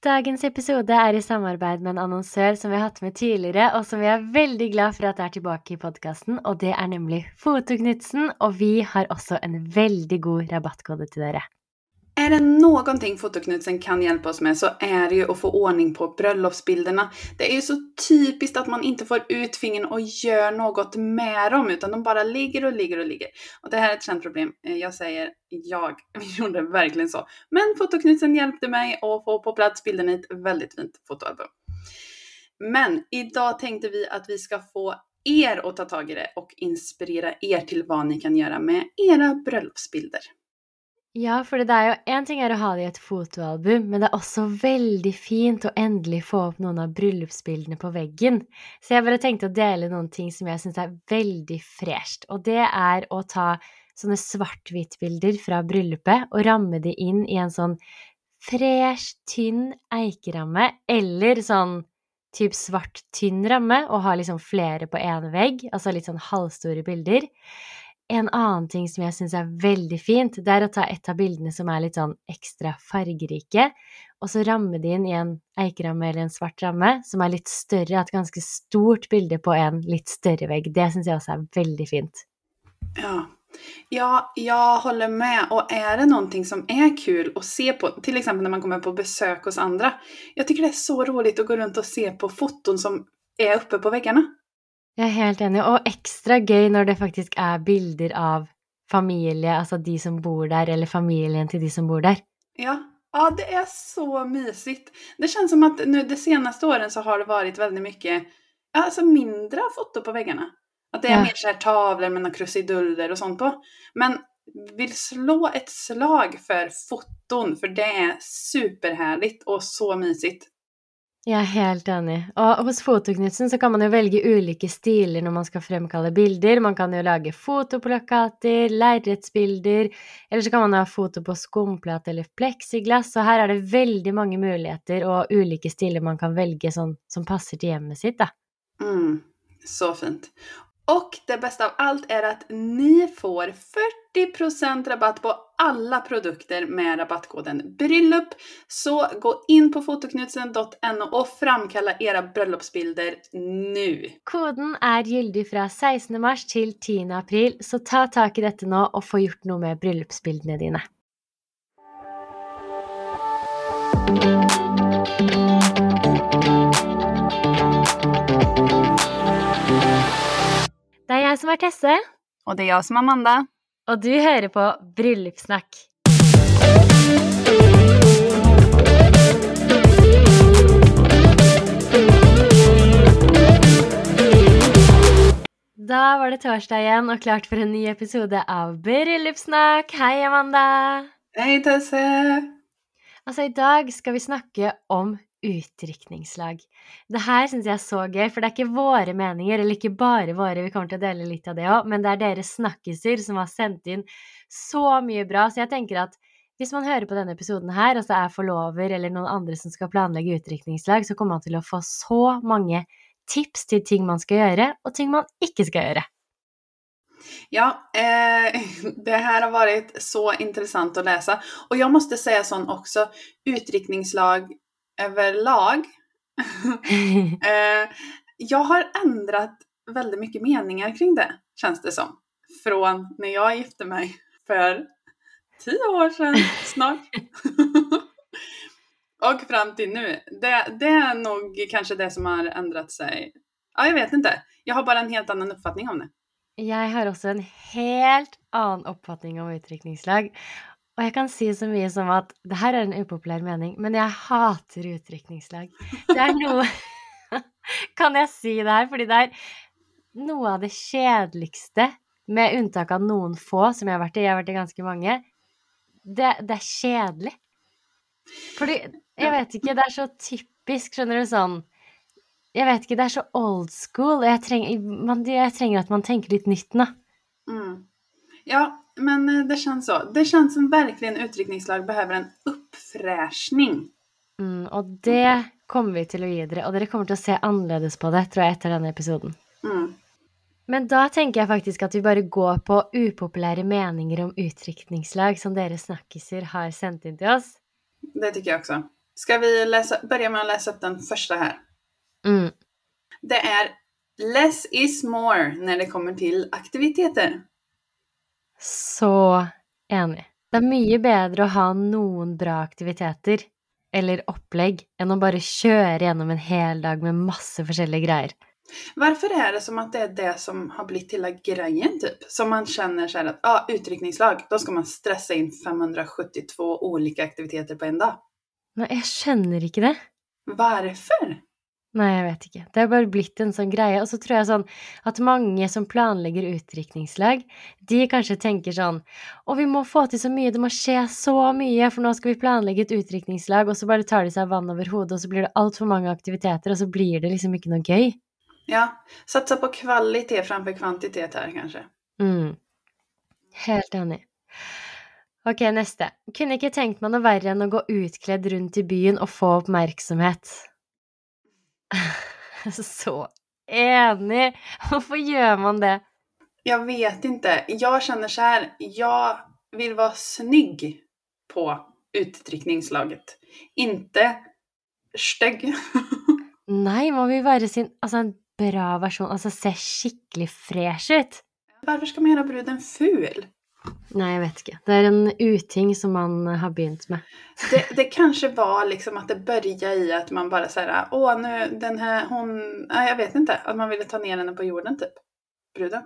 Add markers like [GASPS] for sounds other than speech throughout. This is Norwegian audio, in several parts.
Dagens episode er i samarbeid med en annonsør som vi har hatt med tidligere, og som vi er veldig glad for at er tilbake i podkasten, og det er nemlig Fotoknutsen, og vi har også en veldig god rabattkode til dere. Är det någonting Fotoknutsen kan hjälpa oss med så är det ju att få ordning på bröllopsbilderna. Det är ju så typiskt att man inte får ut fingern och gör något med dem, utan de bara ligger och ligger och ligger. Och det här är ett känt problem. Eh, jag säger jag, [LAUGHS] gjorde verkligen så. Men Fotoknutsen hjälpte mig att få på plats bilderna i ett väldigt fint fotoalbum. Men idag tänkte vi att vi ska få er att ta tag i det och inspirera er till vad ni kan göra med era bröllopsbilder. Ja, for det er jo én ting er å ha det i et fotoalbum, men det er også veldig fint å endelig få opp noen av bryllupsbildene på veggen. Så jeg bare tenkte å dele noen ting som jeg syns er veldig fresht. Og det er å ta sånne svart-hvitt-bilder fra bryllupet og ramme de inn i en sånn fresh, tynn eikeramme, eller sånn typ svart, tynn ramme, og ha liksom flere på én vegg, altså litt sånn halvstore bilder. En annen ting som jeg syns er veldig fint, det er å ta et av bildene som er litt sånn ekstra fargerike, og så ramme det inn i en eikeramme eller en svart ramme som er litt større, et ganske stort bilde på en litt større vegg. Det syns jeg også er veldig fint. Ja. Ja, jeg holder med. Og er det noe som er kul å se på, f.eks. når man kommer på besøk hos andre Jeg syns det er så rolig å gå rundt og se på foton som er oppe på väggarna. Jeg er helt enig, og ekstra gøy når det faktisk er bilder av familie, altså de som bor der, eller familien til de som bor der. Ja, ja det er så mysigt. Det känns som at nu de senaste åren så har det vært veldig mye, alltså mindre foto på veggene. At det er Ja. mer så här tavlor med några krusiduller och sånt på. Men vill slå et slag for foton, for det er superhärligt og så mysigt. Jeg er helt enig. Og hos Fotoknutsen så kan man jo velge ulike stiler når man skal fremkalle bilder. Man kan jo lage fotoplakater, lerretsbilder, eller så kan man ha foto på skumplate eller pleksiglass. Så her er det veldig mange muligheter og ulike stiler man kan velge sånn, som passer til hjemmet sitt, da. Mm, så fint. Och det bästa av allt är att ni får 40% rabatt på alla produkter med rabattkoden BRYLLUP. Så gå in på fotoknutsen.no och framkalla era bröllopsbilder nu. Koden er gyldig fra 16. mars til 10. april, så ta tak i dette nå og få gjort noe med bryllupsbildene dine. Jeg som er Tesse, Og det er jeg som er Amanda. og du hører på Bryllupssnakk. Da var det torsdag igjen og klart for en ny episode av Bryllupssnakk. Hei, Amanda! Hei, Tesse! Altså, i dag skal vi snakke om utdrikningslag. Det her syns jeg er så gøy, for det er ikke våre meninger, eller ikke bare våre, vi kommer til å dele litt av det òg, men det er deres snakkiser som har sendt inn så mye bra. Så jeg tenker at hvis man hører på denne episoden her, og så er forlover eller noen andre som skal planlegge utdrikningslag, så kommer man til å få så mange tips til ting man skal gjøre, og ting man ikke skal gjøre. Ja, eh, [LAUGHS] det här har varit så intressant att läsa. Och jag måste säga sån också, utdrikningslag överlag. [LAUGHS] eh, jag har ändrat väldigt mycket meningar kring det, känns det som. Från när jag gifte mig för tio år sedan snart. [LAUGHS] Och fram till nu. Det, det är nog kanske det som har ändrat sig. Ja, jag vet inte. Jag har bara en helt annan uppfattning om det. Jeg har også en helt annen oppfatning om utdrikningslag. Og jeg kan si så mye som at det her er en upopulær mening, men jeg hater utdrikningslag. Det er [LAUGHS] noe [LAUGHS] Kan jeg si det her? Fordi det er noe av det kjedeligste, med unntak av noen få som jeg har vært i, jeg har vært i ganske mange, det, det er kjedelig. Fordi Jeg vet ikke, det er så typisk, skjønner du, sånn Jeg vet ikke, det er så old school, og jeg trenger, man, jeg trenger at man tenker litt nytt nå. Mm. Ja, men eh, det känns så. Det känns som verkligen utdrikningslag behöver en uppfräschning. Mm, og det kommer vi til å gi dere, og dere kommer til å se annerledes på det, tror jeg, etter denne episoden. Mm. Men da tenker jeg faktisk at vi bare går på upopulære meninger om utdrikningslag som dere snakkiser har sendt inn til oss. Det syns jeg også. Skal vi läsa, börja med å lese opp den første her? Mm. Det er less is more når det kommer til aktiviteter. Så enig. Det er mye bedre å ha noen bra aktiviteter eller opplegg enn å bare kjøre gjennom en hel dag med masse forskjellige greier. Hvorfor er det som at det er det som har blivit hela greien, typ? Som man kjenner selv at ah, utrykningslag, da skal man stresse inn 572 ulike aktiviteter på en dag. Nei, jeg skjønner ikke det. Varför? Nei, jeg vet ikke. Det er bare blitt en sånn greie. Og så tror jeg sånn at mange som planlegger utdrikningslag, de kanskje tenker sånn Å, vi må få til så mye, det må skje så mye, for nå skal vi planlegge et utdrikningslag, og så bare tar de seg vann over hodet, og så blir det altfor mange aktiviteter, og så blir det liksom ikke noe gøy. Ja, Satse på kvalitet framfor kvantitet her, kanskje. Mm. Helt enig. Ok, neste. Kunne ikke tenkt meg noe verre enn å gå utkledd rundt i byen og få oppmerksomhet. [LAUGHS] Så enig! Hvorfor gjør man det? Jag vet inte. Jag känner så här, jag vill vara snygg på utdrikningslaget. Inte stygg. [LAUGHS] Nei, man vil være sin Altså, en bra versjon. Altså, se skikkelig fresh ut. Hvorfor skal man gjøre bruden ful? Nei, jeg vet ikke. Det er en uting som man har begynt med. Det, det kanskje var liksom at det begynte i at man bare säger åh nu den her hun Nei, jeg vet ikke. At man ville ta ned henne på jorden typ. Bruden.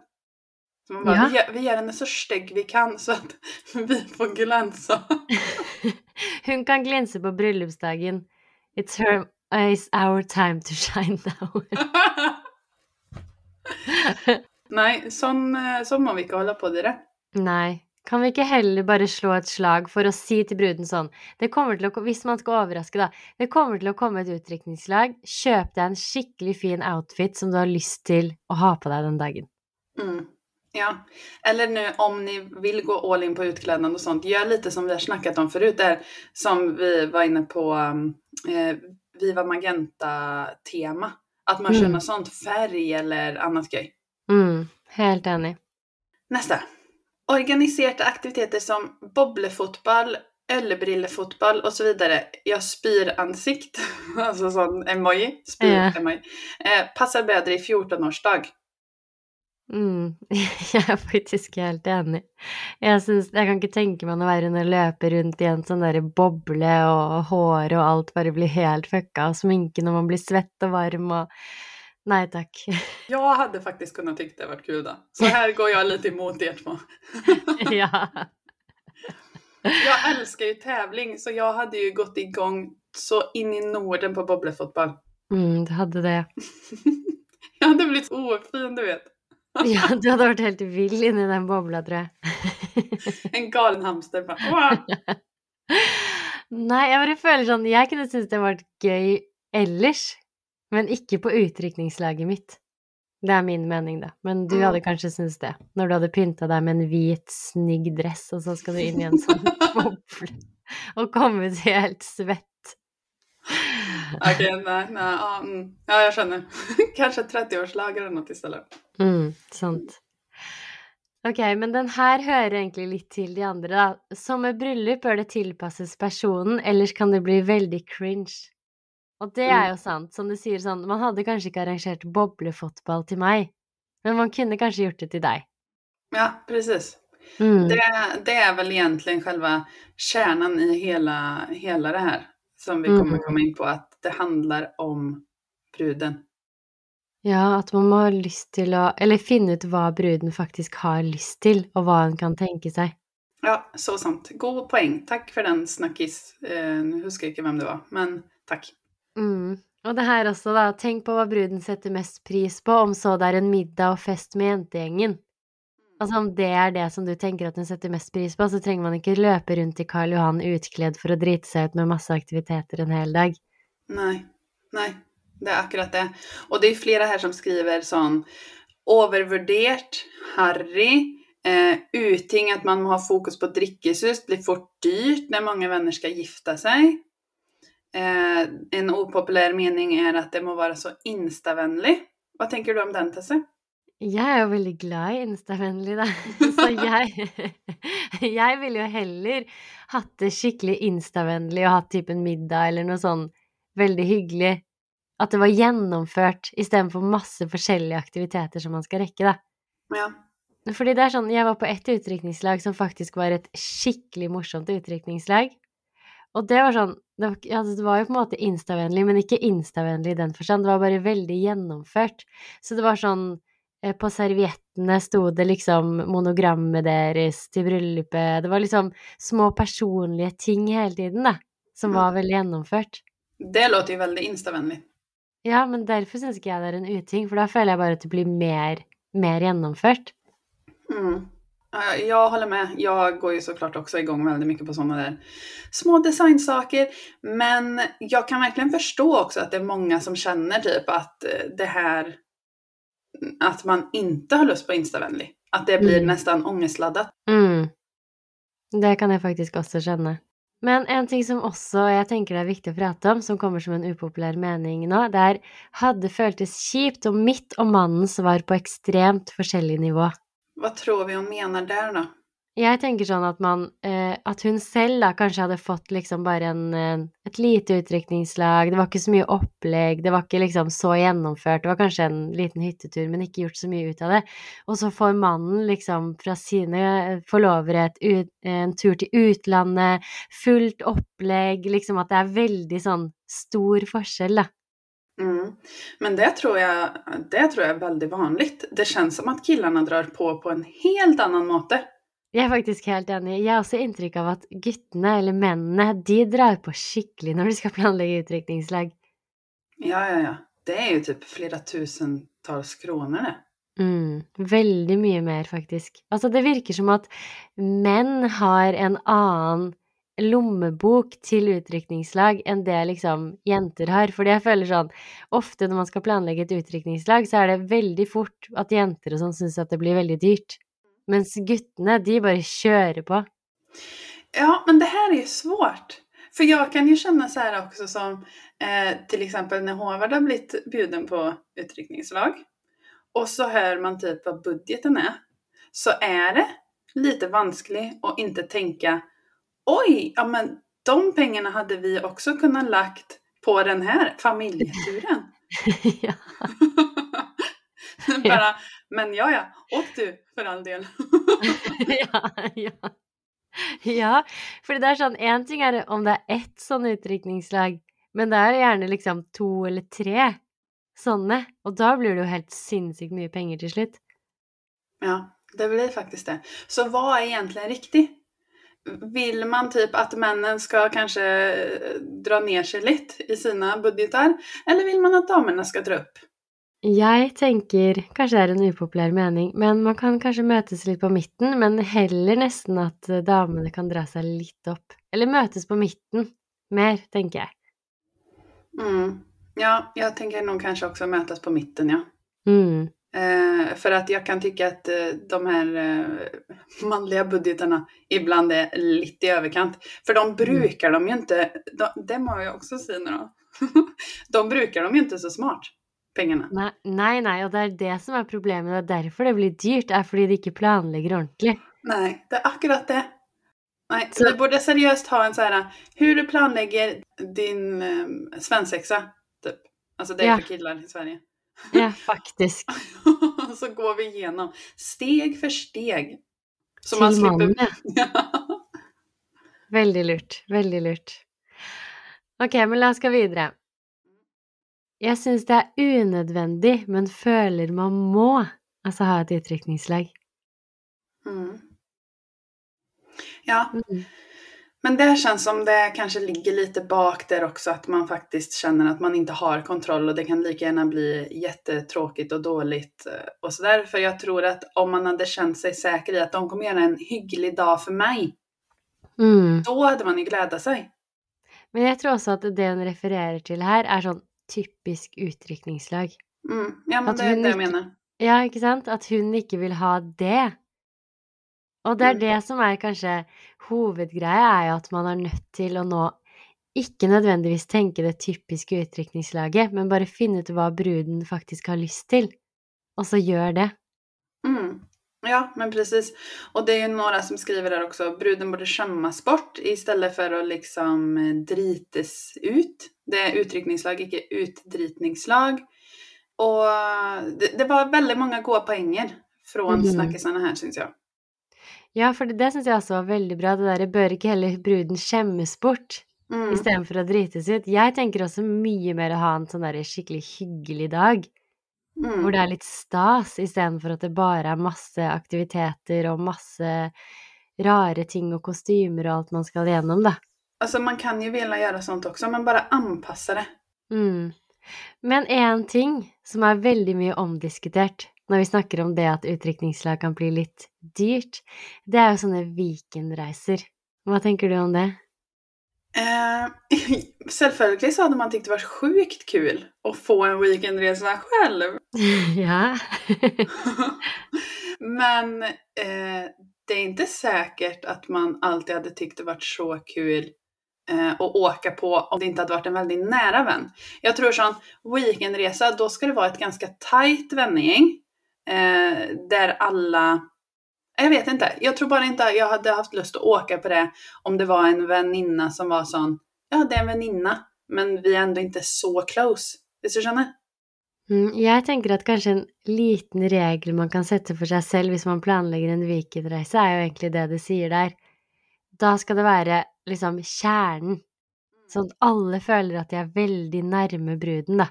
Så man bare Ja. vi, gjør, vi henne så stygg vi kan så at [LAUGHS] vi får glänsa. [LAUGHS] Hun kan glinse på bryllupsdagen. It's her It's our time to shine now. [LAUGHS] Nei, sån, eh, sånn må vi ikke holde på dere. Nei. Kan vi ikke heller bare slå et slag for å si til bruden sånn det kommer til å, Hvis man skal overraske, da. Det kommer til å komme et utdrikningslag. Kjøp deg en skikkelig fin outfit som du har lyst til å ha på deg den dagen. Mm. Ja, eller nu om ni vil gå all in på utkledning og sånt, gjør litt som vi har snakket om förut där, som vi var inne på um, eh, Viva Magenta-tema. At man skjønner Mm. sånt, färg eller annet gøy. Mm, helt enig. Nästa. Organiserte aktiviteter som boblefotball, ølbrillefotball osv. så spyransikt, altså spyr ansikt, [LAUGHS] alltså emoji, spyr Ja. emoji. Eh, passer bedre i 14-årsdag. Mm, [LAUGHS] jeg er faktisk helt enig. Jeg, synes, jeg kan ikke tenke meg noe verre enn å løpe rundt i en sånn derre boble, og håret og alt bare blir helt fucka, og sminke når man blir svett og varm og Nei takk. [LAUGHS] Jag hade faktiskt kunnat tycka det varit kul då. Så här går jag lite emot er två. [LAUGHS] ja. [LAUGHS] Jag älskar ju tävling så jag hade ju gått igång så in i Norden på bobblefotboll. Mm, du hadde det. Jag hade blivit ofin du vet. Ja, du hadde vært helt vill inni den bobla, tror jeg. En galen hamster bare wow! Nei, jeg bare føler sånn Jeg kunne synes det var gøy ellers, men ikke på utdrikningslaget mitt. Det er min mening, da. Men du Mm. hadde kanskje syntes det. Når du hadde pynta deg med en hvit, snygg dress, og så skal du inn i en sånn [LAUGHS] boble og komme ut helt svett. Ok, nei, nei mm. ja, jeg skjønner. [LAUGHS] Kanskje 30-årslag eller noe i stedet. Mm, sant. Ok, men den her hører egentlig litt til de andre, da. Som med bryllup bør det tilpasses personen, ellers kan det bli veldig cringe. Og det er jo sant, som du sier sånn, man hadde kanskje ikke arrangert boblefotball til meg, men man kunne kanskje gjort det til deg. Ja, precis. Mm. Det, det er vel egentlig selve kjernen i hele, hele det her, Som vi kommer Mm. komme inn på, at det handler om bruden. Ja, at man må ha lyst til å Eller finne ut hva bruden faktisk har lyst til, og hva hun kan tenke seg. Ja, så sant. God poeng. Takk for den snakkis. Eh, husker jeg ikke hvem det var, men takk. Mm. Og det her også, da. Tenk på hva bruden setter mest pris på, om så det er en middag og fest med jentegjengen. Altså om det er det som du tenker at hun setter mest pris på, så trenger man ikke løpe rundt i Karl Johan utkledd for å drite seg ut med masse aktiviteter en hel dag. Nei. Nei. det er akkurat det. Og det er flere her som skriver sånn overvurdert, harry, eh, uting at man må ha fokus på drikkesus, blir fort dyrt når mange venner skal gifte seg. Eh, en opopulær mening er at det må være så instavennlig. Hva tenker du om den, Tesse? Jeg er jo veldig glad i Insta-vennlig, da. [LAUGHS] Så jeg [LAUGHS] Jeg ville jo heller hatt det skikkelig Insta-vennlig og hatt typen middag eller noe sånn veldig hyggelig. At det var gjennomført istedenfor masse forskjellige aktiviteter som man skal rekke, da. Ja. Fordi det er sånn, jeg var på ett utdrikningslag som faktisk var et skikkelig morsomt utdrikningslag. Og det var sånn det var, ja, det var jo på en måte instavennlig, men ikke instavennlig i den forstand. Det var bare veldig gjennomført. Så det var sånn eh, På serviettene sto det liksom monogrammet deres til bryllupet. Det var liksom små personlige ting hele tiden, da, som var veldig gjennomført. Det låter jo veldig instavennlig. Ja, men derfor syns ikke jeg det er en uting, for da føler jeg bare at det blir mer, mer gjennomført. Mm. Ja, Jag håller med. Jag går ju såklart också igång väldigt mycket på sådana där små designsaker. Men jag kan verkligen förstå också att det är många som känner typ att eh, det här att man inte har lust på instavänlig. Att det blir Mm. nästan ångestladdat. Mm. Det kan jeg faktisk også känna. Men en ting som også jeg tenker det er viktig å prate om, som kommer som en upopulær mening nå, det er hadde føltes kjipt om mitt og mannens var på ekstremt forskjellig nivå. Vad tror vi hun mener der, da? Jeg tenker sånn at man eh, At hun selv da kanskje hadde fått liksom bare en, eh, et lite utdrikningslag, det var ikke så mye opplegg, det var ikke liksom så gjennomført, det var kanskje en liten hyttetur, men ikke gjort så mye ut av det. Og så får mannen liksom fra sine forlovere et en tur til utlandet, fullt opplegg, liksom at det er veldig sånn stor forskjell, da. Mm. Men det tror, jag, det tror jag är väldigt vanligt. Det känns som att killarna drar på på en helt annen måte. Jeg er faktisk helt enig. Jeg har også inntrykk av at guttene, eller mennene, de drar på skikkelig når de skal planlegge utdrikningslag. Ja, ja, ja. Det er jo typ flere tusentals kroner, det. Mm, veldig mye mer, faktisk. Altså, det virker som at menn har en annen lommebok til utdrikningslag enn det liksom jenter har. Fordi jeg føler sånn Ofte når man skal planlegge et utdrikningslag, så er det veldig fort at jenter og sånn syns at det blir veldig dyrt. Mens guttene, de bare kjører på. Ja, men det her er jo svårt. For jeg kan jo kjenne så her også som eh, f.eks. når Håvard har blitt bjuden på utdrikningslag, og så hører man typ hva budgeten er, Så er det lite vanskelig å ikke tänka oj, ja men de pengarna hade vi också kunnat lagt på den här familjeturen. [LAUGHS] ja. [LAUGHS] Bara, men ja, ja, åk du för all del. [LAUGHS] ja, ja. Ja, for det er sånn Én ting er om det er ett sånn utdrikningslag, men det er gjerne liksom to eller tre sånne. Og da blir det jo helt sinnssykt mye penger til slutt. Ja, det blir faktisk det. Så hva er egentlig riktigt? Vill man typ att männen ska kanske eh, dra ner sig litt i sine budgetar? Eller vil man at damene skal dra opp? Jeg tenker, kanskje det er en upopulær mening, men man kan kanskje møtes litt på midten, men heller nesten at damene kan dra seg litt opp. Eller møtes på midten mer, tenker jeg. Mm. Ja, jeg tenker noen kanskje også møtes på midten, ja. Mm. Eh, för att jag kan tycka att eh, de här eh, manliga budgetarna ibland är lite i överkant. För de brukar de ju inte, de, det må jag också säga nu då. de brukar de ju inte så smart, pengarna. Nei, nei, nei, og det er det som er problemet. Det er derfor det blir dyrt, er fordi de ikke planlegger ordentlig. Nej, det är akkurat det. Nej, Så- det borde seriöst ha en så här, hur du planlägger din eh, svensexa, typ. Alltså det är Ja. för killar i Sverige. Ja, [LAUGHS] faktisk. så går vi igenom steg för steg. Så Til man slipper... [LAUGHS] Veldig lurt. Veldig lurt. Ok, men la oss gå videre. Jeg syns det er unødvendig, men føler man må altså ha et utrykningslag. Mm. Ja, Mm. Men det känns som det kanske ligger lite bak där också, att man faktiskt känner att man inte har kontroll och det kan lika gärna bli jättetråkigt och dåligt eh, och sådär. För jag tror att om man hade känt sig säker i att de kommer göra en hygglig dag för mig, Mm. då hade man ju glädja sig. Men jeg tror også at det hun refererer til her, er sånn typisk utrykningslag. Mm. Ja, men det är det jag menar. Ja, ikke sant? At hun ikke vil ha det. Og det er Mm. det som er kanskje hovedgreia, er jo at man er nødt til å nå ikke nødvendigvis tenke det typiske utdrikningslaget, men bare finne ut hva bruden faktisk har lyst til, og så gjør det. Ja, men precis. Og det er jo noen som skriver der også, bruden burde skjemmes bort i stedet for å liksom eh, drites ut. Det er utdrikningslag, ikke utdritningslag. Og det, det var veldig mange gode poenger fra mm. snackisarna her, syns jag. Ja, for det, det syns jeg også var veldig bra. Det derre bør ikke heller bruden skjemmes bort Mm. istedenfor å drites ut. Jeg tenker også mye mer å ha en sånn derre skikkelig hyggelig dag. Mm. Hvor det er litt stas, istedenfor at det bare er masse aktiviteter og masse rare ting og kostymer og alt man skal gjennom, da. Altså, man kan jo vilja gjøre sånt også, men bare anpasse det. Mm. Men én ting som er veldig mye omdiskutert når vi snakker om det at utdrikningslag kan bli litt dyrt, det er jo sånne weekendreiser. Hva tenker du om det? Eh, [LAUGHS] Selvfølgelig så hadde man tyckt det var sjukt kul å få en weekendresa selv. [LAUGHS] ja. [LAUGHS] Men eh, det er ikke sikkert at man alltid hadde tyckt det var så kul eh, å åka på om det ikke hadde vært en veldig nära venn. Jag tror sånn, weekendresa, då ska det være et ganske tajt vännergäng. Eh, där alla... Jag vet inte. Jag tror bara inte jag hade haft lust att åka på det om det var en väninna som var sån, ja det är en väninna, men vi är ändå inte så close. Visst du skjønner? Mm, Jeg tenker at kanskje en liten regel man kan sette for seg selv hvis man planlegger en weekendreise, er jo egentlig det du sier der. Da skal det være liksom kjernen, sånn at alle føler at de er veldig nærme bruden, da.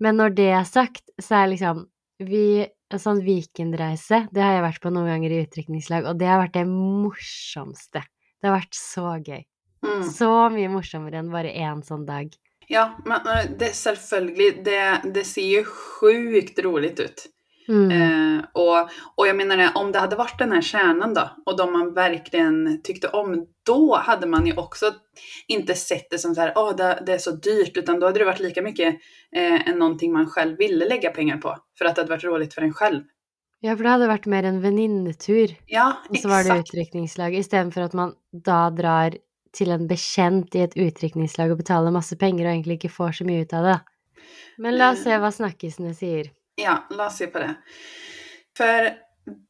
Men når det er sagt, så er liksom vi En sånn weekendreise, det har jeg vært på noen ganger i utdrikningslag, og det har vært det morsomste. Det har vært så gøy. Mm. Så mye morsommere enn bare én sånn dag. Ja, men eh, det, selvfølgelig, det, det ser jo sjukt roligt ut. Mm. Eh, och, och jag menar det, om det hade varit den här kärnan då, och de man verkligen tyckte om, då hade man ju också inte sett det som så här, oh, det, det är så dyrt, utan då hade det varit lika mycket eh, än någonting man själv ville lägga pengar på, för att det hade varit roligt för en själv. Ja, for det hadde vært mer en venninnetur. Ja, Og så var det utdrikningslag, istedenfor at man da drar til en bekjent i et utdrikningslag og betaler masse penger og egentlig ikke får så mye ut av det. Men la oss se hva snakkisene sier. Ja, la oss se på det. For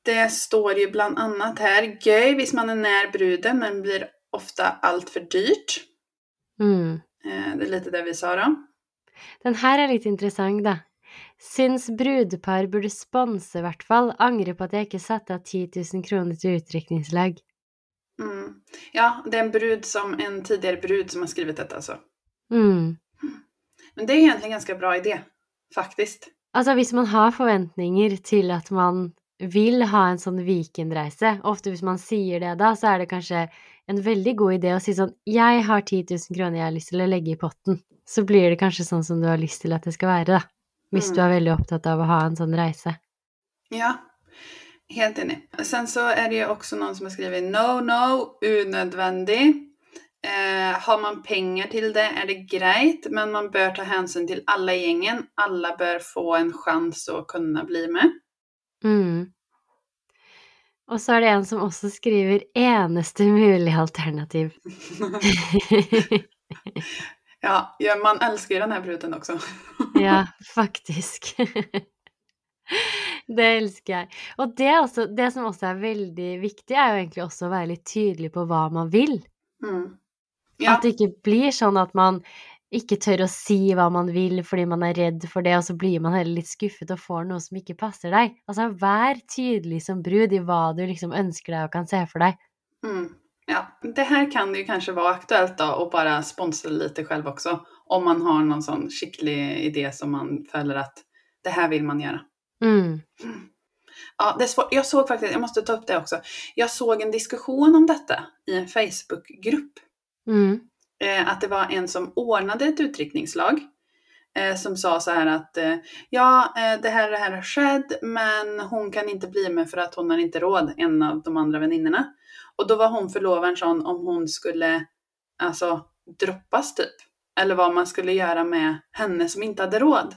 det står jo blant annet her Gøy hvis man er nær bruden, men blir ofte altfor för dyrt. Mm. Eh, det er litt det vi sa da. Den her er litt interessant, da. Syns brudepar burde sponse, i hvert fall. Angrer på at jeg ikke satte av 10 000 kroner til utdrikningslag. Mm. Ja, det er en brud som, en tidligere brud som har skrevet dette, altså. Mm. Men det er egentlig en ganske bra idé, faktiskt. Altså, hvis man har forventninger til at man vil ha en sånn weekendreise, ofte hvis man sier det da, så er det kanskje en veldig god idé å si sånn Jeg har 10 000 kroner jeg har lyst til å legge i potten. Så blir det kanskje sånn som du har lyst til at det skal være, da. Hvis Mm. du er veldig opptatt av å ha en sånn reise. Ja, helt enig. Sen så er det jo også noen som har skrevet no, no, unödvändig. Eh, har man penger til det er det greit, men man bør ta hensyn til alle i alle bør bör få en chans å kunne bli med. Mm. Og så er det en som også skriver 'eneste mulige alternativ'. [LAUGHS] Ja, ja, man elsker denne bruden også. [LAUGHS] Ja, [LAUGHS] faktisk. Det elsker jeg. Og det, også, det som også er veldig viktig, er jo egentlig også å være litt tydelig på hva man vil. Mm. Ja, At det ikke blir sånn at man ikke tør å si hva man vil fordi man er redd for det, og så blir man heller litt skuffet og får noe som ikke passer deg. Altså, vær tydelig som brud i hva du liksom ønsker deg og kan se for deg. mm. ja, det her kan det jo kanskje være aktuelt da, å bare sponse litt selv også, Om man har noen sånn skikkelig idé som man føler at det her vil man gjøre. Mm. Ja, det är svårt. Jag såg faktiskt, jag måste ta upp det också. Jag såg en diskussion om dette i en Facebookgrupp. Mm. Eh, att det var en som ordnade ett utryckningslag. Eh, som sa så här att eh, ja, det här, det här har skett, men hon kan inte bli med för att hon har inte råd, en av de andra väninnorna. Och då var hon förlovaren sån om hon skulle alltså droppas typ. Eller vad man skulle göra med henne som inte hade råd.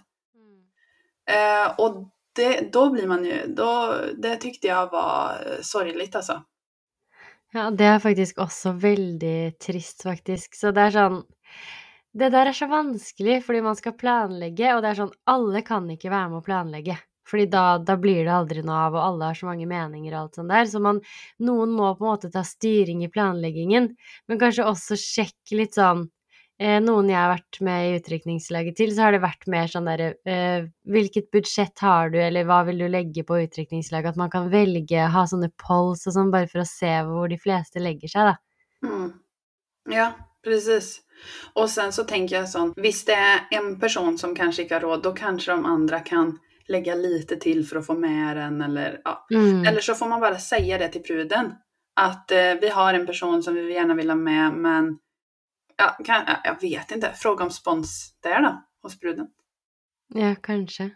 Eh, och det, då blir man ju, då, det tyckte jag var sorgligt alltså. Ja, det er faktisk også veldig trist, faktisk. Så det er sånn Det der er så vanskelig fordi man skal planlegge, og det er sånn Alle kan ikke være med å planlegge. Fordi da, da blir det aldri noe av, og alle har så mange meninger og alt sånt der. Så man, noen må på en måte ta styring i planleggingen, men kanskje også sjekke litt sånn Noen jeg har vært med i utdrikningslaget til, så har det vært mer sånn derre eh, Hvilket budsjett har du, eller hva vil du legge på utdrikningslaget? At man kan velge, ha sånne polls og sånn, bare for å se hvor de fleste legger seg, da. Mm. Ja, precis. Og sen så tenker jeg sånn, hvis det er en person som kanskje ikke har råd, da kanskje de andre kan legge lite til for å få med den eller ja. Mm. Eller så får man bare si det til pruden. At eh, vi har en person som vi gjerne vil ha med men ja, kan, ja, jag vet inte. Fråga om spons där då, hos bruden. Ja, kanskje.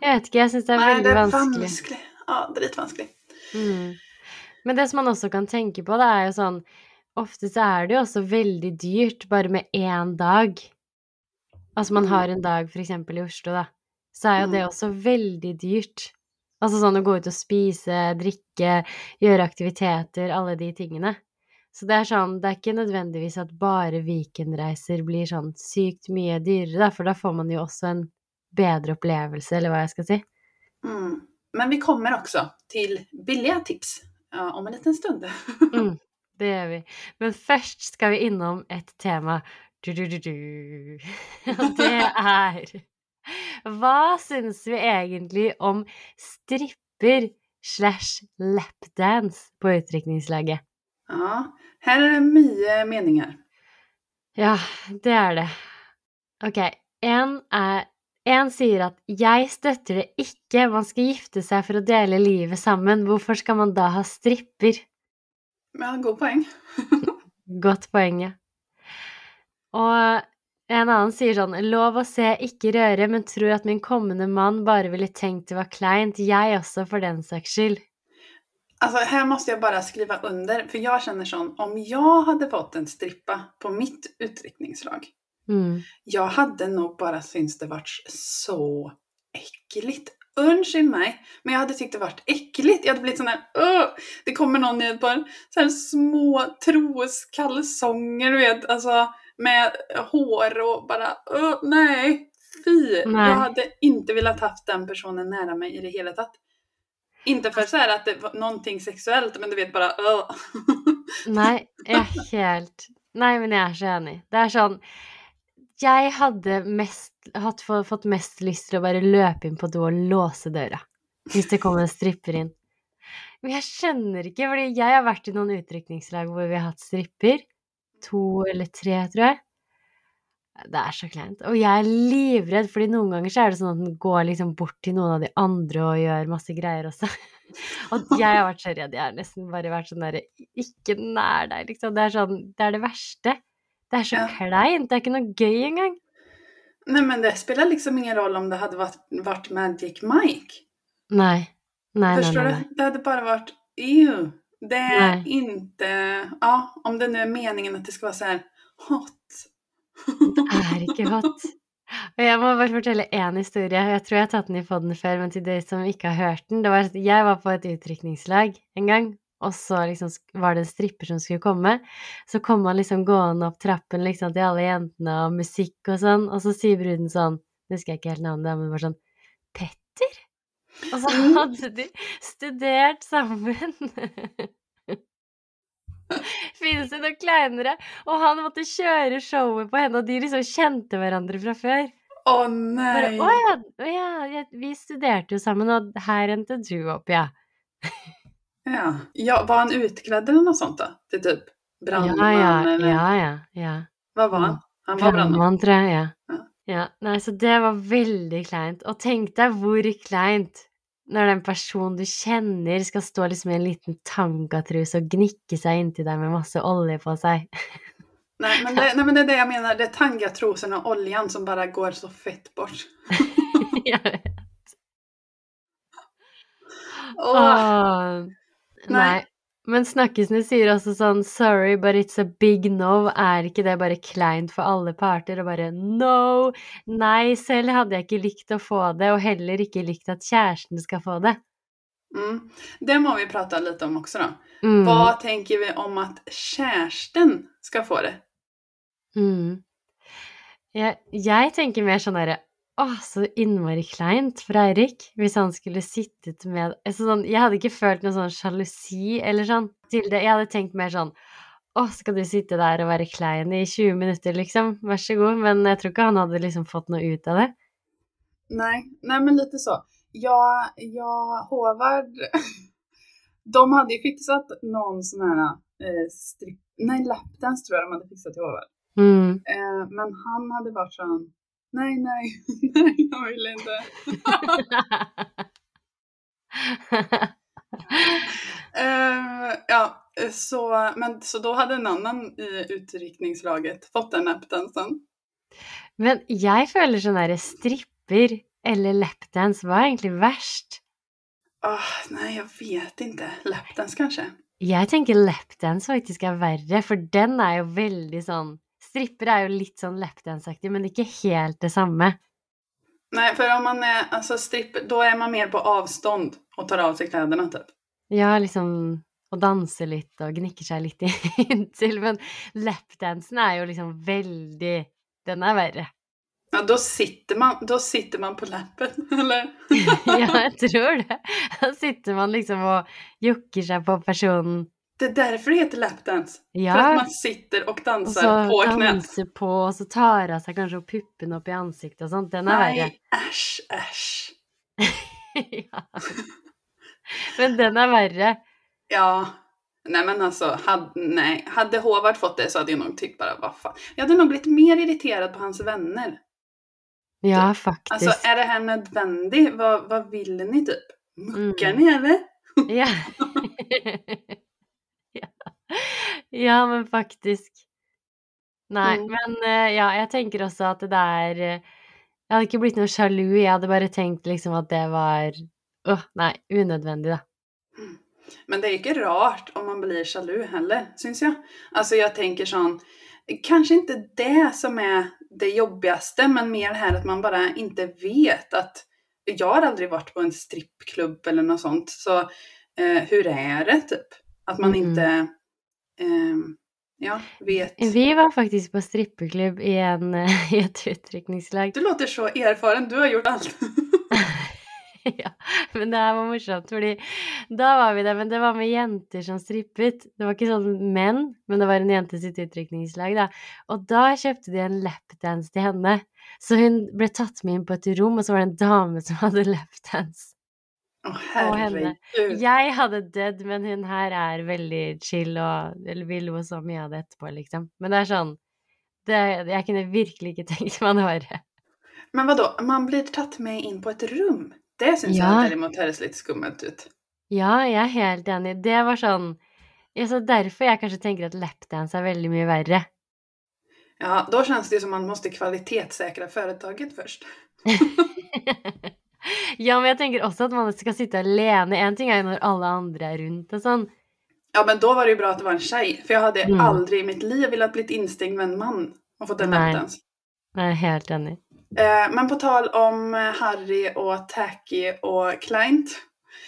Jeg vet ikke, jeg syns det er veldig det er vanskelig. vanskelig. Ja, dritvanskelig. Mm. Men det som man også kan tenke på, det er jo sånn Ofte så er det jo også veldig dyrt bare med én dag. Altså man Mm. har en dag eksempel i Oslo, da. Så er jo det Mm. også veldig dyrt. Altså sånn å gå ut og spise, drikke, gjøre aktiviteter, alle de tingene. Så det er sånn, det er ikke nødvendigvis at bare weekendreiser blir sånn sykt mye dyrere, for da får man jo også en bedre opplevelse, eller hva jeg skal si. Mm. Men vi kommer også til billige tips ja, om en liten stund. [LAUGHS] Mm, det gjør vi. Men først skal vi innom et tema. Du, du, du, du. [LAUGHS] Og det er Hva syns vi egentlig om stripper slash lapdance på utdrikningslaget? Ja, Her er det mye meninger. Ja, det er det. Ok, en er en sier at 'jeg støtter det ikke, man skal gifte seg for å dele livet sammen', hvorfor skal man da ha stripper? Ja, god poeng. [LAUGHS] Godt poeng, ja. Og en annen sier sånn 'lov å se, ikke røre', men tror at min kommende mann bare ville tenkt det var kleint, jeg også for den saks skyld. Alltså här måste jag bara skriva under, för jag känner sån, om jag hade fått en strippa på mitt utryckningslag, Mm. jag hade nog bara syns det varit så äckligt. Unnskyld mig, men jag hade tyckt det varit äckligt. Jag hade blivit sån här, "Åh!" det kommer någon i ett par så här små troskalsonger, du vet, alltså med hår och bara, "Åh, nej, fy. Nej. Jag hade inte velat haft den personen nära mig i det hela tatt. Inte för så här att det var någonting sexuellt, men du vet bare øh. [LAUGHS] Nei, jeg er helt Nei, men jeg er så enig. Det er sånn Jeg hadde mest, hatt, fått mest lyst til å bare løpe inn på do og låse døra. Hvis det kom en stripper inn. Men jeg skjønner ikke, fordi jeg har vært i noen utrykningslag hvor vi har hatt stripper. To eller tre, tror jeg. Det er så kleint. Og jeg er livredd, fordi noen ganger så er det sånn at den går liksom bort til noen av de andre og gjør masse greier også. [LAUGHS] Og jeg har vært så redd. Jeg har nesten bare vært sånn derre Ikke nær deg, liksom. Det er sånn Det er det verste. Det er så Ja. kleint. Det er ikke noe gøy engang. Nei, men det spiller liksom ingen roll om det hadde vært, vært Magic Mike. Nei. Nei, nei, Förstår nei. du? Det hadde bare vært ew. Det er ikke ja om det nå er meningen at det skal være så här hot. Det er ikke hot. Og jeg må bare fortelle én historie. Jeg tror jeg har tatt den i poden før, men til dere som ikke har hørt den. Det var at jeg var på et utdrikningslag en gang, og så liksom var det en stripper som skulle komme. Så kom han liksom gående opp trappen liksom til alle jentene og musikk og sånn, og så sier bruden sånn Nå husker jeg ikke helt navnet, men bare sånn Petter? Og så Mm. hadde de studert sammen. [LAUGHS] Finnes det noe kleinere? Og han måtte kjøre showet på henne, og de liksom kjente hverandre fra før. Åh Bare, å ja, å ja, ja, vi studerte jo sammen, og her endte du opp, ja. [LAUGHS] Ja. ja, var han utkledd eller noe sånt da? Til typ brannmann, ja, ja, eller ja, ja, ja. Hva var han? Han var. Brannmann, tror jeg, ja. Ja. ja. Nei, så det var veldig kleint. Og tenk deg hvor kleint når den personen du kjenner, skal stå liksom i en liten tangatruse og gnikke seg inntil deg med masse olje på seg. [LAUGHS] nei, men, det, nei, men det er det jeg mener. det er tangatrusen og oljen som bare går så fett bort. [LAUGHS] Jeg vet. Åh, Åh, Nei. Men Snakkisene sier også sånn 'sorry, but it's a big no'. Er ikke det bare kleint for alle parter? Og bare 'no'. Nei, selv hadde jeg ikke likt å få det, og heller ikke likt at kjæresten skal få det. Mm. Det må vi prate litt om også, da. Mm. Hva tenker vi om at kjæresten skal få det? Mm. Jeg, jeg tenker mer sånn derre Åh, så innmari kleint for Eirik hvis han skulle sittet med altså sånn, Jeg hadde ikke følt noe sånn sjalusi eller sånn til det. Jeg hadde tenkt mer sånn Å, skal du sitte der og være klein i 20 minutter, liksom? Vær så god. Men jeg tror ikke han hadde liksom fått noe ut av det. Nej, nej men lite så. Jag, jag, Håvard, [LAUGHS] de hade ju fixat någon sån här eh, strip, nej lapdance tror jag de hade fixat till Håvard. Mm. Eh, men han hade varit sån, nej, nej, [LAUGHS] nej, jag vill inte. [LAUGHS] Eh, ja, så, men, så då hade en annan i utryckningslaget fått den lapdansen. Men jeg føler sånn derre stripper eller lapdance, hva er egentlig verst? Åh, oh, nei, jeg vet ikke. Lapdance kanskje? Jeg tenker lapdance faktisk er verre, for den er jo veldig sånn Stripper er jo litt sånn lapdance-aktig, men ikke helt det samme. Nei, for om man er altså stripper, da er man mer på avstånd og tar av seg klærne, typ. Ja, liksom å danse litt og gnikker seg litt [LAUGHS] inntil, men lapdansen er jo liksom veldig Den er verre. Ja, da sitter man, da sitter man på lappen, [LAUGHS] eller? [LAUGHS] Ja, jeg tror det. Da sitter man liksom og jokker seg på personen. Det er derfor det heter lapdance. Ja. For at man sitter och og på så Og så danser på, og så tar av seg kanskje puppene opp i ansiktet og sånt. Den er verre. Nej, æsj, äsch. [LAUGHS] ja. Men den er verre. Ja, Nei, men altså, hadde, nej. hade Håvard fått det så hadde jeg nok tykt bare hva faen. Jeg hadde nok blitt mer irritert på hans vänner. Ja, faktisk. Altså, er det her nødvendig? Hva, hva vil ni typ? Muckar Mm. ni eller? Ja. [LAUGHS] [LAUGHS] ja. Men faktisk. Nei, Mm. men eh, ja, jeg tenker også at det er eh, Jeg hadde ikke blitt noe sjalu, jeg hadde bare tenkt liksom at det var Åh, nei, unødvendig, da. Men det er ikke inte rart om man blir sjalu heller, syns jeg. Altså, jeg tenker sånn Kanskje ikke det som er det jobbigaste, men mer det at att man bare ikke vet at Jeg har aldri vært på en strippklubb eller noe sånt, så eh, hur er det typ? Att man Mm. inte ehm, ja, vet. Vi var faktisk på strippeklubb i, en, eh, [LAUGHS] i et utrykningslag. Du låter så erfaren, du har gjort alt. [LAUGHS] ja, men det her var morsomt, fordi da var vi der, men det var med jenter som strippet. Det var ikke sånn menn, men det var en jente sitt utdrikningslag, da. Og da kjøpte de en lapdance til henne. Så hun ble tatt med inn på et rom, og så var det en dame som hadde lapdance. Åh Och henne. Jeg hadde dødd, men hun her er veldig chill og vil lo så mye av det etterpå, liksom. Men det er sånn det, Jeg kunne virkelig ikke tenkt meg noe verre. Men hva da? man blir tatt med inn på et rum? Det syns Ja. jeg derimot høres litt skummelt ut. Ja, jeg er helt enig. Det var sånn ja, så Derfor jeg kanskje tenker at lapdance er veldig mye verre. Ja, da kjennes det som man måtte kvalitetssikre företaget först. [LAUGHS] [LAUGHS] [LAUGHS] [LAUGHS] ja, men jeg tenker også at man skal sitte alene. En ting er jo når alle andre er rundt og sånn. Ja, men da var det jo bra at det var en tjej. for jeg hadde Mm. aldri i mitt liv villet blitt innstengt med en mann og fått den Nej. Nei, helt enig. Eh, men på tal om eh, Harry og Tacky og Kleint.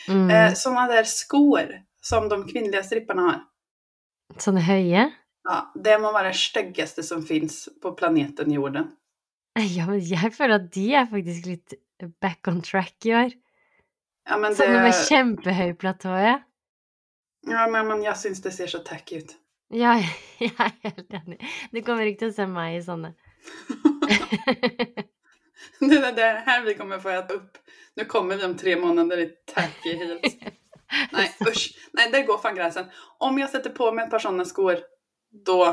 Mm. Eh, Sånne der sko som de kvinnelige stripperne har. Sånne høye? Ja, det må være det styggeste som fins på planeten jorden. [LAUGHS] Ja, men jeg føler at de er faktisk litt back on track i år. Ja, men, Sånne med kjempehøy platået. ja. ja, men, men jeg syns det ser så tacky ut. Ja, [LAUGHS] jeg er helt enig. Du kommer ikke til å se meg i sånne. [LAUGHS] [LAUGHS] Det er det her vi kommer få et opp. Nå kommer vi om tre måneder i tacky heels. Nei, usch, Nei, det går fan gränsen. Om jeg setter på meg et par sånne sko, da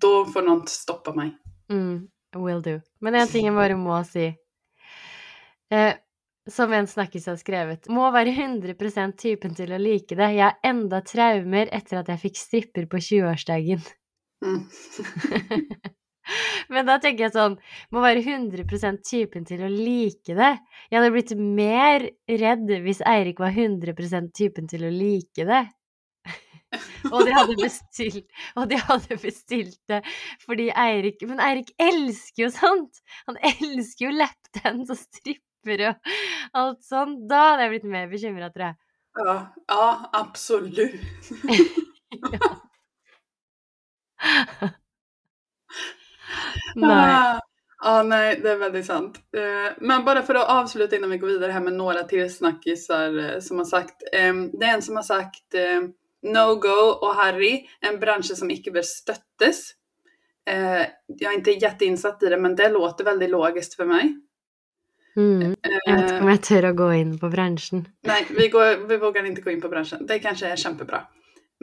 Da får noen stoppe meg. Mm, will do. Men en ting jeg bare må si. Eh, som en snakkis har skrevet. Må være 100% typen til å like det. Jeg har enda traumer etter at jeg fikk stripper på 20-årsdagen. Mm. [LAUGHS] Men da tenker jeg sånn Må være 100% typen til å like det. Jeg hadde blitt mer redd hvis Eirik var 100% typen til å like det. [LAUGHS] og de hadde bestilt Og de hadde bestilt det fordi Eirik Men Eirik elsker jo sånt! Han elsker jo lapdance og stripper og alt sånt. Da hadde jeg blitt mer bekymra, tror jeg. Ja, ja absolut. [LAUGHS] [LAUGHS] Nei. Ah, Ja, nej, det är väldigt sant. Eh, Men bara för att avsluta innan vi går vidare här med några till snackisar eh, som har sagt. Det är en som har sagt eh, No Go och Harry, en bransch som ikke bør støttes. Jeg er ikke inte jätteinsatt i det, men det låter veldig logisk for mig. Mm. Jeg vet ikke Eh, om jeg tør å gå inn på bransjen. [LAUGHS] Nei, vi, går, vi vågar ikke gå inn på bransjen. Det kanskje er kjempebra.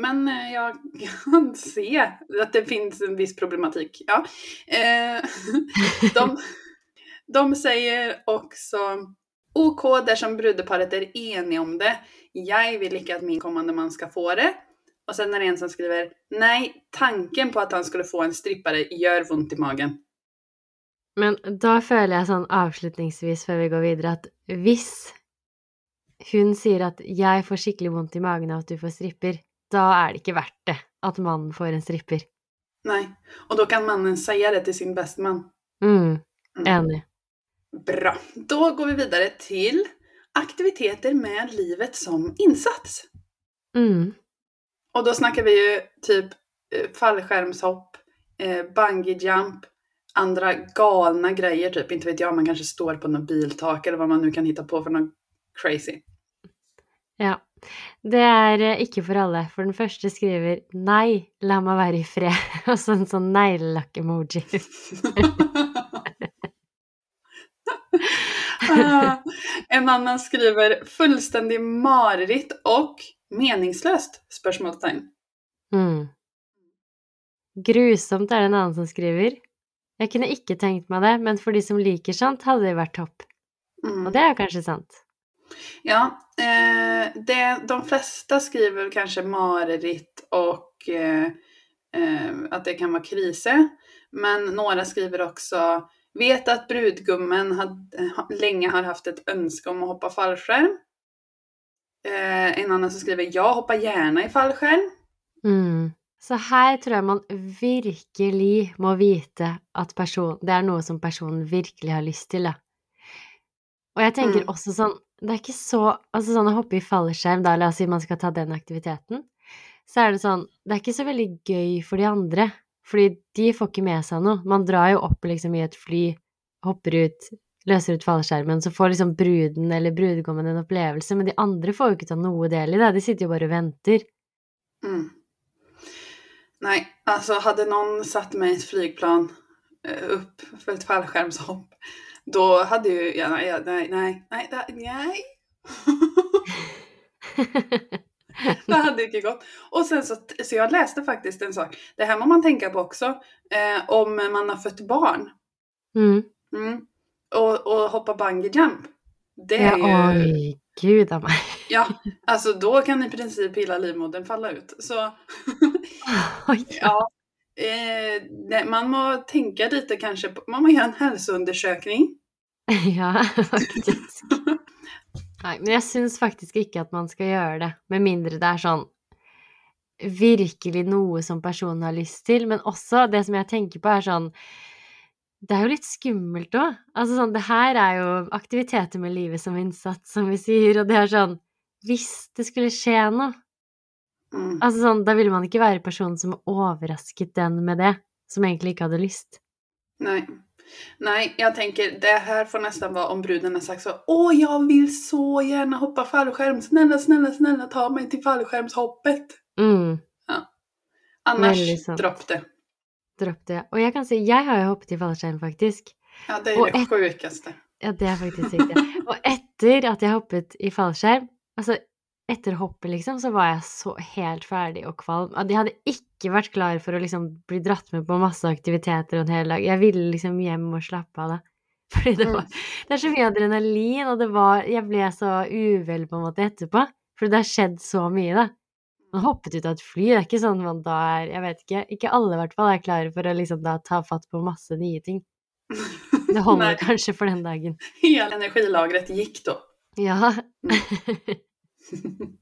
Men [LAUGHS] jeg jag kan se at det finns en viss problematikk. Ja. Eh, [LAUGHS] de, de sier også OK dersom brudeparet er enige om det. Jeg vil ikke at min kommende mann skal få det. Og så er det en som skriver Nei, tanken på at han skulle få en strippare gjør vondt i magen. Men da føler jeg sånn avslutningsvis før vi går videre, at hvis hun sier at 'jeg får skikkelig vondt i magen av at du får stripper', da er det ikke verdt det at mannen får en stripper. Nei, og da kan mannen si det til sin bestemann. Mm, Mm. enig. Bra. Da går vi videre til aktiviteter med livet som insats. Mm. Og da snakker vi jo typ fallskjermhopp, fallskärmshopp, eh, bungee jump, andra galna grejer, typ inte vet jag, man kanske står på något biltak eller vad man nu kan hitta på för något crazy. Ja. Det er eh, ikke for alle, for den første skriver 'nei, la meg være i fred', [LAUGHS] og så en sånn neglelakk-emoji. [LAUGHS] En annan skriver fullständig mareritt och meningslöst? Spørsmålstegn. Mm. Grusomt er det en annen som skriver. Jeg kunne ikke tenkt meg det, men for de som liker sånt, hadde det vært topp. Mm. Og det er kanskje sant. Ja, eh, det, de fleste skriver kanskje mareritt og eh, eh, at det kan være krise, Men noen skriver også vet at brudgummen lenge har hatt et ønske om å hoppe fallskjerm. Eh, en annen som skriver ja, hopper gjerne i fallskjerm'. Mm. Så her tror jeg man virkelig må vite at person, det er noe som personen virkelig har lyst til, da. Og jeg tenker Mm. også sånn Det er ikke så Altså sånn å hoppe i fallskjerm, da, la oss si man skal ta den aktiviteten, så er det sånn Det er ikke så veldig gøy for de andre, fordi de får ikke med seg noe. Man drar jo opp liksom i et fly, hopper ut, løser ut fallskjermen, så får liksom bruden eller brudgommen en opplevelse, men de andre får jo ikke ta noe del i det, de sitter jo bare og venter. Mm. Nej, alltså hade någon satt mig i ett flygplan eh, upp för ett fallskärmshopp, då hade ju jag, nej, nej, nej, nej, det- nej. [LAUGHS] Det hade inte gått. Och sen så, så jag läste faktiskt en sak. Det här må man tänka på också. Eh, om man har fött barn. Mm. Mm. Och, och hoppa bungee jump. Det Ja, är ju, oj, gud av meg. Ja, alltså då kan i princip hela livmodern falla ut. Så [LAUGHS] ja, eh, man må tänka lite kanske på, man må göra en hälsoundersökning. [LAUGHS] Ja, faktisk. [LAUGHS] Nei, men jeg syns faktisk ikke at man skal gjøre det, med mindre det er sånn virkelig noe som personen har lyst til, men også det som jeg tenker på, er sånn Det er jo litt skummelt òg. Altså sånn, det her er jo aktiviteter med livet som innsats, som vi sier, og det er sånn Hvis det skulle skje noe, Mm. altså sånn, da ville man ikke være personen som overrasket den med det, som egentlig ikke hadde lyst. Nei. Nei, jeg tenker det her får nesten være om bruden har sagt så Åh, jeg vil så gjerne hoppe fallskjerm! Snille, snille, snille, ta meg til fallskjermshoppet! Mm. Annars Väldigt dropp det. Dropp det. Og jeg kan si, jeg har jo hoppet i fallskjerm, faktisk. Ja, det er det sjukaste. Ja, det er faktisk riktig. Og etter at jeg hoppet i fallskjerm, altså etter hoppet, liksom, så var jeg så helt ferdig og kvalm. At jeg hadde ikke vært klar for å liksom bli dratt med på masse aktiviteter en hel dag. Jeg ville liksom hjem og slappe av, da. [LAUGHS] Fordi det var Det er så mye adrenalin, og det var Jeg ble så uvel på en måte etterpå. For det har skjedd så mye, da. Man hoppet ut av et fly, det er ikke sånn man da er Jeg vet ikke. Ikke alle i hvert fall er klare for å liksom da ta fatt på masse nye ting. Det [LAUGHS] holder kanskje for den dagen. [LAUGHS] hela energilagret gikk, da. Ja. [LAUGHS]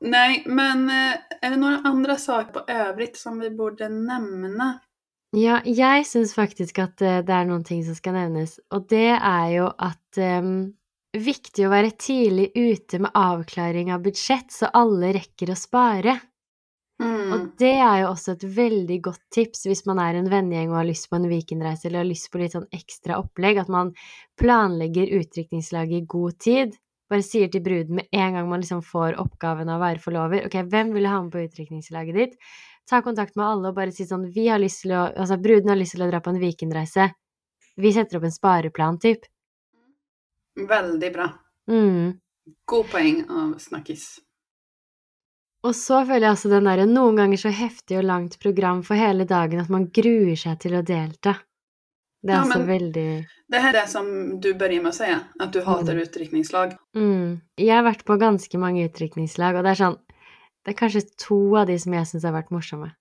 Nej, men er det noen andre saker på övrigt som vi borde nämna? Ja, jeg syns faktisk at eh, det er noen ting som skal nevnes, og det er jo at um, viktig å være tidlig ute med avklaring av budsjett, så alle rekker å spare. Mm. Og det er jo også et veldig godt tips hvis man er en vennegjeng og har lyst på en weekendreise eller har lyst på litt sånn ekstra opplegg, at man planlegger utdrikningslaget i god tid. Bare sier til bruden med en gang man liksom får oppgaven av å være forlover Ok, hvem vil ha med på utdrikningslaget ditt? Ta kontakt med alle og bare si sånn Vi har lyst til å Altså, bruden har lyst til å dra på en weekendreise. Vi setter opp en spareplan, typ. Veldig bra. Mm. God poeng av Snakkis. Og så føler jeg også den derre noen ganger så heftig og langt program for hele dagen at man gruer seg til å delta. Det er Ja, også veldig Det her er som du börjar med å si, at du hatar utdrikningslag. mm. Jeg har vært på ganske mange utdrikningslag, og det er sånn Det er kanskje to av de som jeg syns har vært morsomme.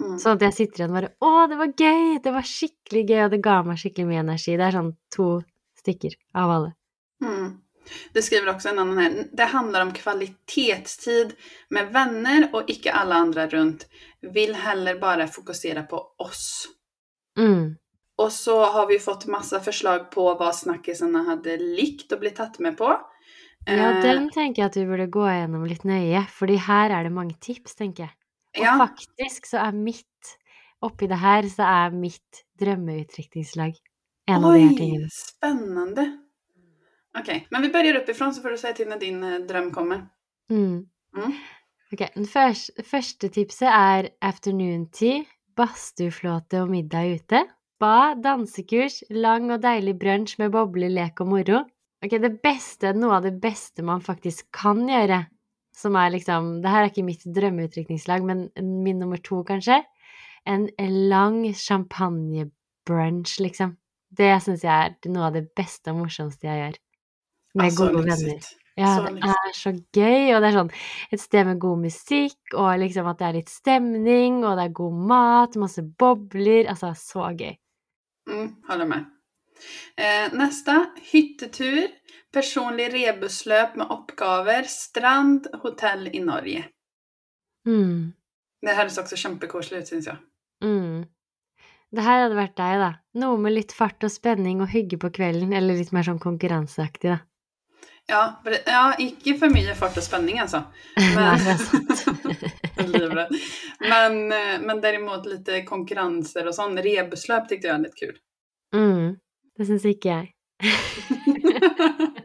Mm. Sånn at jeg sitter igjen og bare Å, det var gøy! Det var skikkelig gøy, og det ga meg skikkelig mye energi. Det er sånn to stykker av alle. Mm. Det skriver også en annen her. Det handler om kvalitetstid med venner og ikke alle andre rundt. Vil heller bare fokusere på oss. Mm. Och så har vi fått massa förslag på hva snackisarna hadde likt å bli tatt med på. Ja, Eh, den tenker jeg at vi burde gå gjennom litt nøye, fordi her er det mange tips, tenker jeg. Og ja, faktisk så er mitt Oppi det her så er mitt drømmeutdrikningslag en av de her tingene. Oi, spennende. Ok, men vi begynner oppifra, så får du se til når din drøm kommer. Mm. Mm. Ok, den først, første tipset er afternoon tea, badstueflåte og middag ute. Spa, dansekurs, lang og deilig brunsj med bobler, lek og moro. Ok, det beste, noe av det beste man faktisk kan gjøre, som er liksom Det her er ikke mitt drømmeutdrikningslag, men min nummer to, kanskje. En lang champagnebrunsj, liksom. Det syns jeg er noe av det beste og morsomste jeg gjør. Med altså, gode venner. Ja, det er så gøy, og det er sånn et sted med god musikk, og liksom at det er litt stemning, og det er god mat, masse bobler, altså så gøy. Mm, håller med. Eh, nästa, hyttetur. Personlig rebusløp med oppgaver. Strand, hotell i Norge. Mm, Det høres også kjempekoselig ut, syns jeg. mm. Det her hadde vært deg, da. Noe med litt fart og spenning og hygge på kvelden, eller litt mer sånn konkurranseaktig, da. Ja, ja, ikke for mye fart og spenning, altså. Men, [LAUGHS] [LAUGHS] sant. Men, eh, men derimot litt konkurranser og sånn. Rebusløp tykte jeg var litt kul. Mm, det syns ikke jeg. [LAUGHS]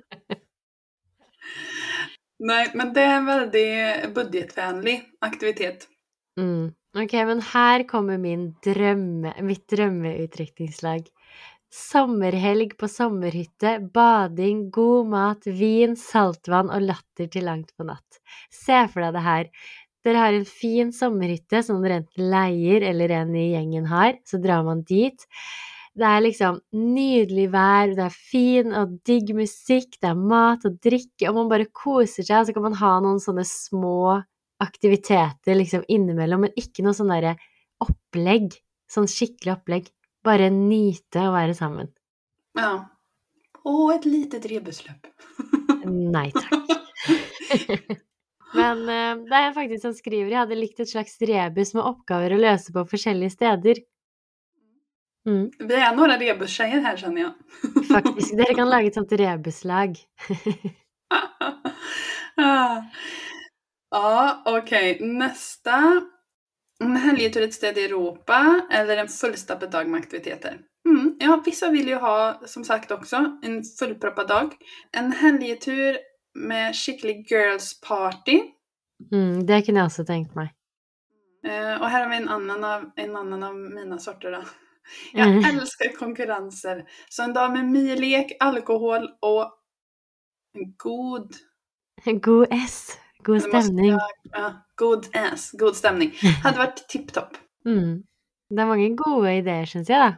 Nei, men det er en veldig budsjettvennlig aktivitet. Mm. Ok, men her kommer min drømme, mitt drømmeutdrikningslag. Sommerhelg på sommerhytte, bading, god mat, vin, saltvann og latter til langt på natt. Se for deg det her. Dere har en fin sommerhytte som dere enten leier eller en i gjengen har, så drar man dit. Det er liksom nydelig vær, det er fin og digg musikk, det er mat og drikke, og man bare koser seg, og så kan man ha noen sånne små aktiviteter liksom innimellom, men ikke noe sånn derre opplegg. Sånn skikkelig opplegg. Bare nyte å være sammen. Ja. Og et lite rebusløp. [LAUGHS] Nei takk. [LAUGHS] Men eh, det er faktisk som skriver jeg hadde likt et slags rebus med oppgaver å løse på forskjellige steder. Mm, Vi er noen rebustjejer her, skjønner jeg. [LAUGHS] faktisk. Dere kan lage et sånt rebuslag. Ja, ok. Nästa. En helgetur ett sted i Europa eller en fullstappad dag med aktiviteter. Mm, ja, vissa vill ju ha, som sagt också, en fullproppad dag. En helgetur med skikkelig girls party. Mm, det kunne jeg også tenkt meg. Uh, og her har vi en annen av, en annen av mine sorter da. Jeg Mm. elsker konkurrenser. Så en dag med mye lek, alkohol og en god God S. God stemning. Ja, god ass, god stemning. [LAUGHS] Hadde vært tipp tipptopp. Mm. Det er mange gode ideer, syns jeg, da.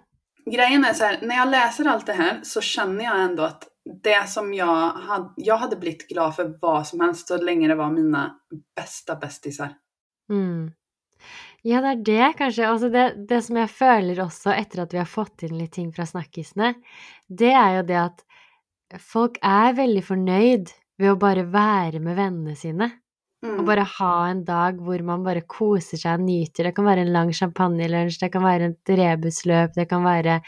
Grejen er så här, när jag läser allt det här så känner jag ändå att det som jag hade, jag hade blivit glad för vad som helst så länge det var mina bästa bästisar. Mm. Ja, det er det, kanskje. Altså det, det som jeg føler også etter at vi har fått inn litt ting fra snakkisene, det er jo det at folk er veldig fornøyd ved å bare være med vennene sine. Og Mm. bare ha en dag hvor man bare koser seg og nyter. Det kan være en lang champagnelunsj, det kan være et rebusløp, det kan være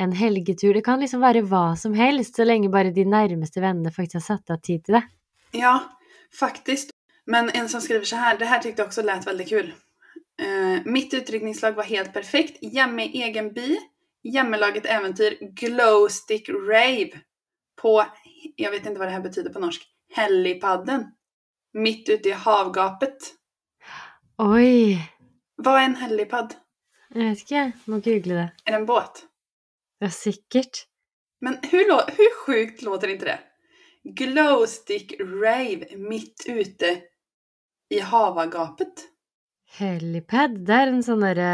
en helgetur. Det kan liksom være hva som helst, så lenge bare de nærmeste vennene faktisk har satt av tid til det. Ja, faktisk. Men en som skriver så her, det her syntes jeg også lät veldig kul. Uh, mitt utrykningslag var helt perfekt. Hjemme i egen by. Hjemmelaget eventyr. Glowstick Rave. På, jag vet inte vad det här betyder på norsk, Hellipadden. Mitt ute i havgapet. Oi! Vad är en helipad? Jeg vet ikke. Må google det. Är det en båt? Ja, sikkert. Men hur, hur sjukt låter inte det? Glowstick Rave mitt ute i havagapet. Helipad, det er en sånn derre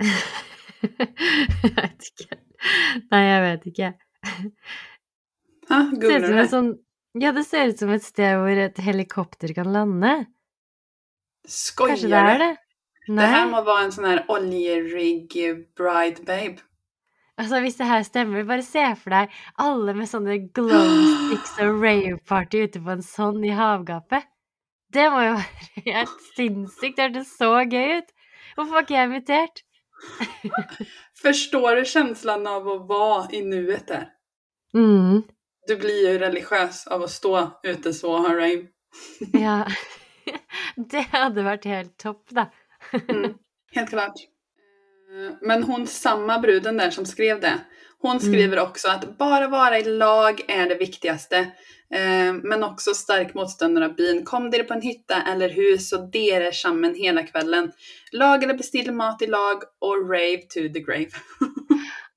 [LAUGHS] Jeg vet ikke. Nei, jeg vet ikke. Ut som det. sånn Ja, det ser ut som et sted hvor et helikopter kan lande. Kanskje det er du? det? Det her må være en sånn her oljerigg bride babe. Altså, hvis det her stemmer, bare se for deg alle med sånne glow [GASPS] sticks og rave-party ute på en sånn i havgapet. Det må jo [LAUGHS] være helt sinnssykt. Det hørtes så gøy ut. Hvorfor var ikke jeg invitert? [LAUGHS] Forstår du følelsen av å være i nuet der? Mm, Du blir jo religiøs av å stå ute så og ha rave. ja. [LAUGHS] Det hadde vært helt topp, da. [LAUGHS] Mm, helt klart. Eh, Men hon, samma bruden där som skrev det, hon skriver också att bara vara i lag är det viktigaste. Eh, Men också stark motståndare av byn. Kom dere på en hytta eller hus och dere sammen hela kvällen. Lag eller bestill mat i lag och rave to the grave. [LAUGHS]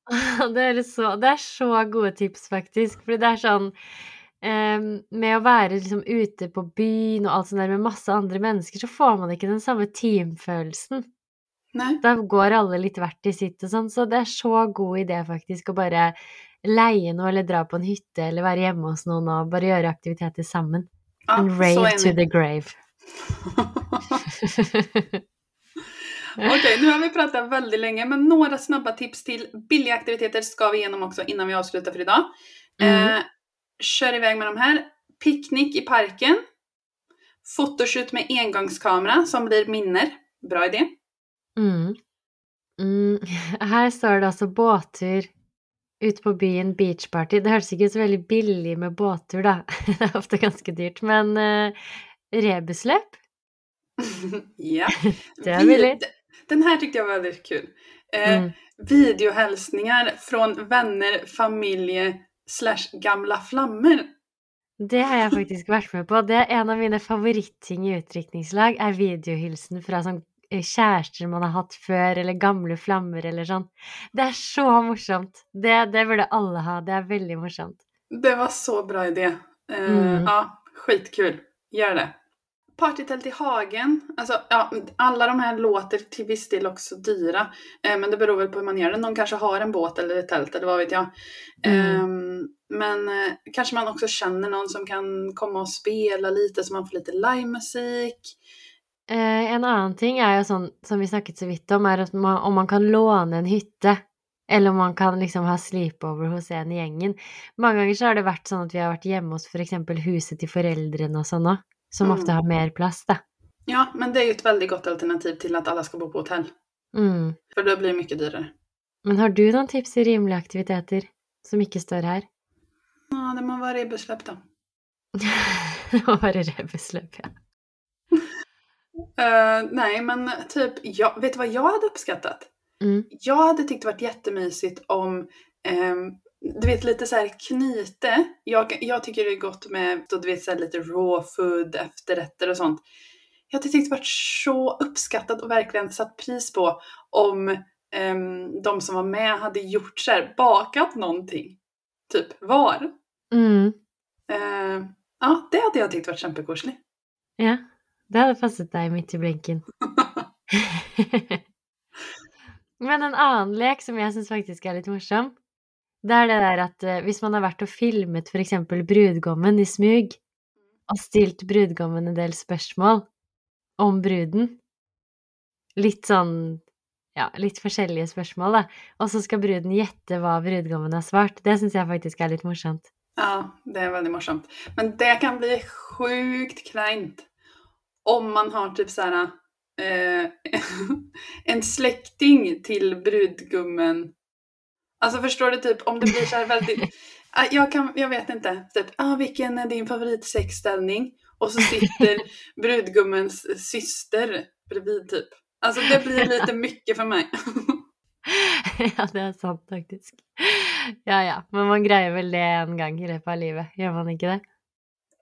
[LAUGHS] Det er, så, det er så gode tips, faktisk. Fordi det er sånn eh, Med å være liksom ute på byen og alt sånt der med masse andre mennesker, så får man ikke den samme teamfølelsen. Nej, Da går alle litt hvert i sitt og sånn, så det er så god idé faktisk å bare leie noe eller dra på en hytte eller være hjemme hos noen og bare gjøre aktiviteter sammen. ja, And rave to the grave. [LAUGHS] [LAUGHS] [LAUGHS] Okej, nu har vi pratat väldigt länge, men några snabba tips till billiga aktiviteter ska vi igenom också innan vi avslutar för idag. Mm. Eh, kör iväg med de här. Picknick i parken. Fotoshoot med engangskamera som blir minner. Bra idé. Mm. Mm. [LAUGHS] Her står det altså båttur ute på byen, beachparty. Det høres ikke så veldig billig med båttur, da. [LAUGHS] Det er ofte ganske dyrt. Men uh, rebusløp, ja. det er billig. Den här tyckte jag var väldigt kul. Eh, Mm. Videohälsningar från vänner, familje slash gamla flammor. Det har jeg faktisk vært med på. Det er en av mine favoritting i utdrikningslag, er videohilsen fra sånn eh, kjærester man har hatt før, eller gamle flammer, eller sånn. Det er så morsomt. Det, det burde alle ha. Det er veldig morsomt. Det var så bra idé. Eh, Mm. Ja, skitkul. Gör det. Partytält i hagen. Alltså, ja, alla de här låter till viss del också dyra. Eh, men det beror väl på hur man gör det. Någon kanske har en båt eller ett tält eller vad vet jag. Mm. Ehm, men eh, kanske man också känner någon som kan komma och spela lite så man får lite livemusik. Eh, en annen ting er jo sånn, som vi snakket så vidt om, er man, om man kan låne en hytte. Eller om man kan liksom ha sleepover hos en i gjengen. Mange ganger så har det vært sånn at vi har vært hjemme hos f.eks. huset til foreldrene og sånn òg. Som Mm. ofte har mer plass, da. Ja, men det är ju ett väldigt gott alternativ till att alla ska bo på hotell. Mm. For da blir det mye dyrere. Men har du noen tips i rimelige aktiviteter som ikke står her? Ja, det må være ribbesløp, da. [LAUGHS] Det må være ribbesløp, ja. uh, [LAUGHS] nei, men typ, ja, vet du hva jeg hadde oppskattet? Mm. Jeg hadde tykt det vært kjempemysig om, ehm, du vet lite så här knyte. Jag, jag tycker det är gott med, du vet så här lite raw food, efterrätter och sånt. Jag hade tyckt det varit så uppskattat och verkligen satt pris på om um, de som var med hade gjort så här, bakat någonting. Typ var. Mm. Uh, ja, det hade jag tyckt varit kämpekoselig. Ja, det hadde passet deg mitt i blinken. [LAUGHS] [LAUGHS] Men en annen lek som jeg syns faktisk er litt morsom, det er det der at eh, hvis man har vært og filmet eksempel brudgommen i smug, og stilt brudgommen en del spørsmål om bruden, litt sånn ja, litt forskjellige spørsmål, da, og så skal bruden gjette hva brudgommen har svart, det syns jeg faktisk er litt morsomt. Ja, det er veldig morsomt. Men det kan bli sjukt kleint om man har typ sånn eh, [LAUGHS] en slektning til brudgummen. Alltså förstår du typ om det blir så här väldigt... Ah, jag, kan, jag vet inte. Typ, ah, vilken är din favoritsexställning? och så sitter [LAUGHS] brudgummens syster bredvid typ. Alltså det blir lite [LAUGHS] mycket för mig. [LAUGHS] ja, det er sant, faktisk. Ja ja, men man greier vel det en gang i løpet av livet, gjør man ikke det?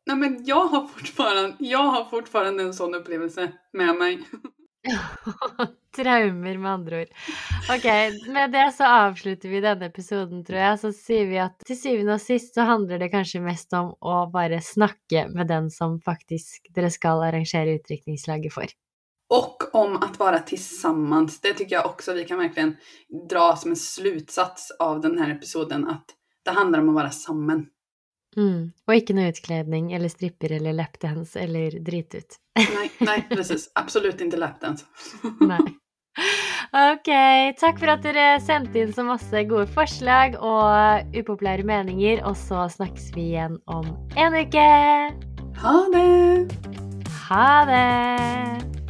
Nej men jag har fortfarande, jag har fortfarande en sån upplevelse med mig. [LAUGHS] Traumer, med andre ord. Ok, med det så avslutter vi denne episoden, tror jeg. Så sier vi at til syvende og sist så handler det kanskje mest om å bare snakke med den som faktisk dere skal arrangere utdrikningslaget for. Och om att vara tillsammans. Det tycker jag också vi kan verkligen dra som en slutsats av den här episoden. Att det handlar om att vara sammen. Mm. Og ikke noe utkledning eller stripper eller lapdance eller drit ut. nei, nej precis. Absolut inte lapdance. [LAUGHS] Nei. Ok, takk for at dere sendte inn så masse gode forslag og upopulære meninger, og så snakkes vi igjen om en uke. Ha det! Ha det!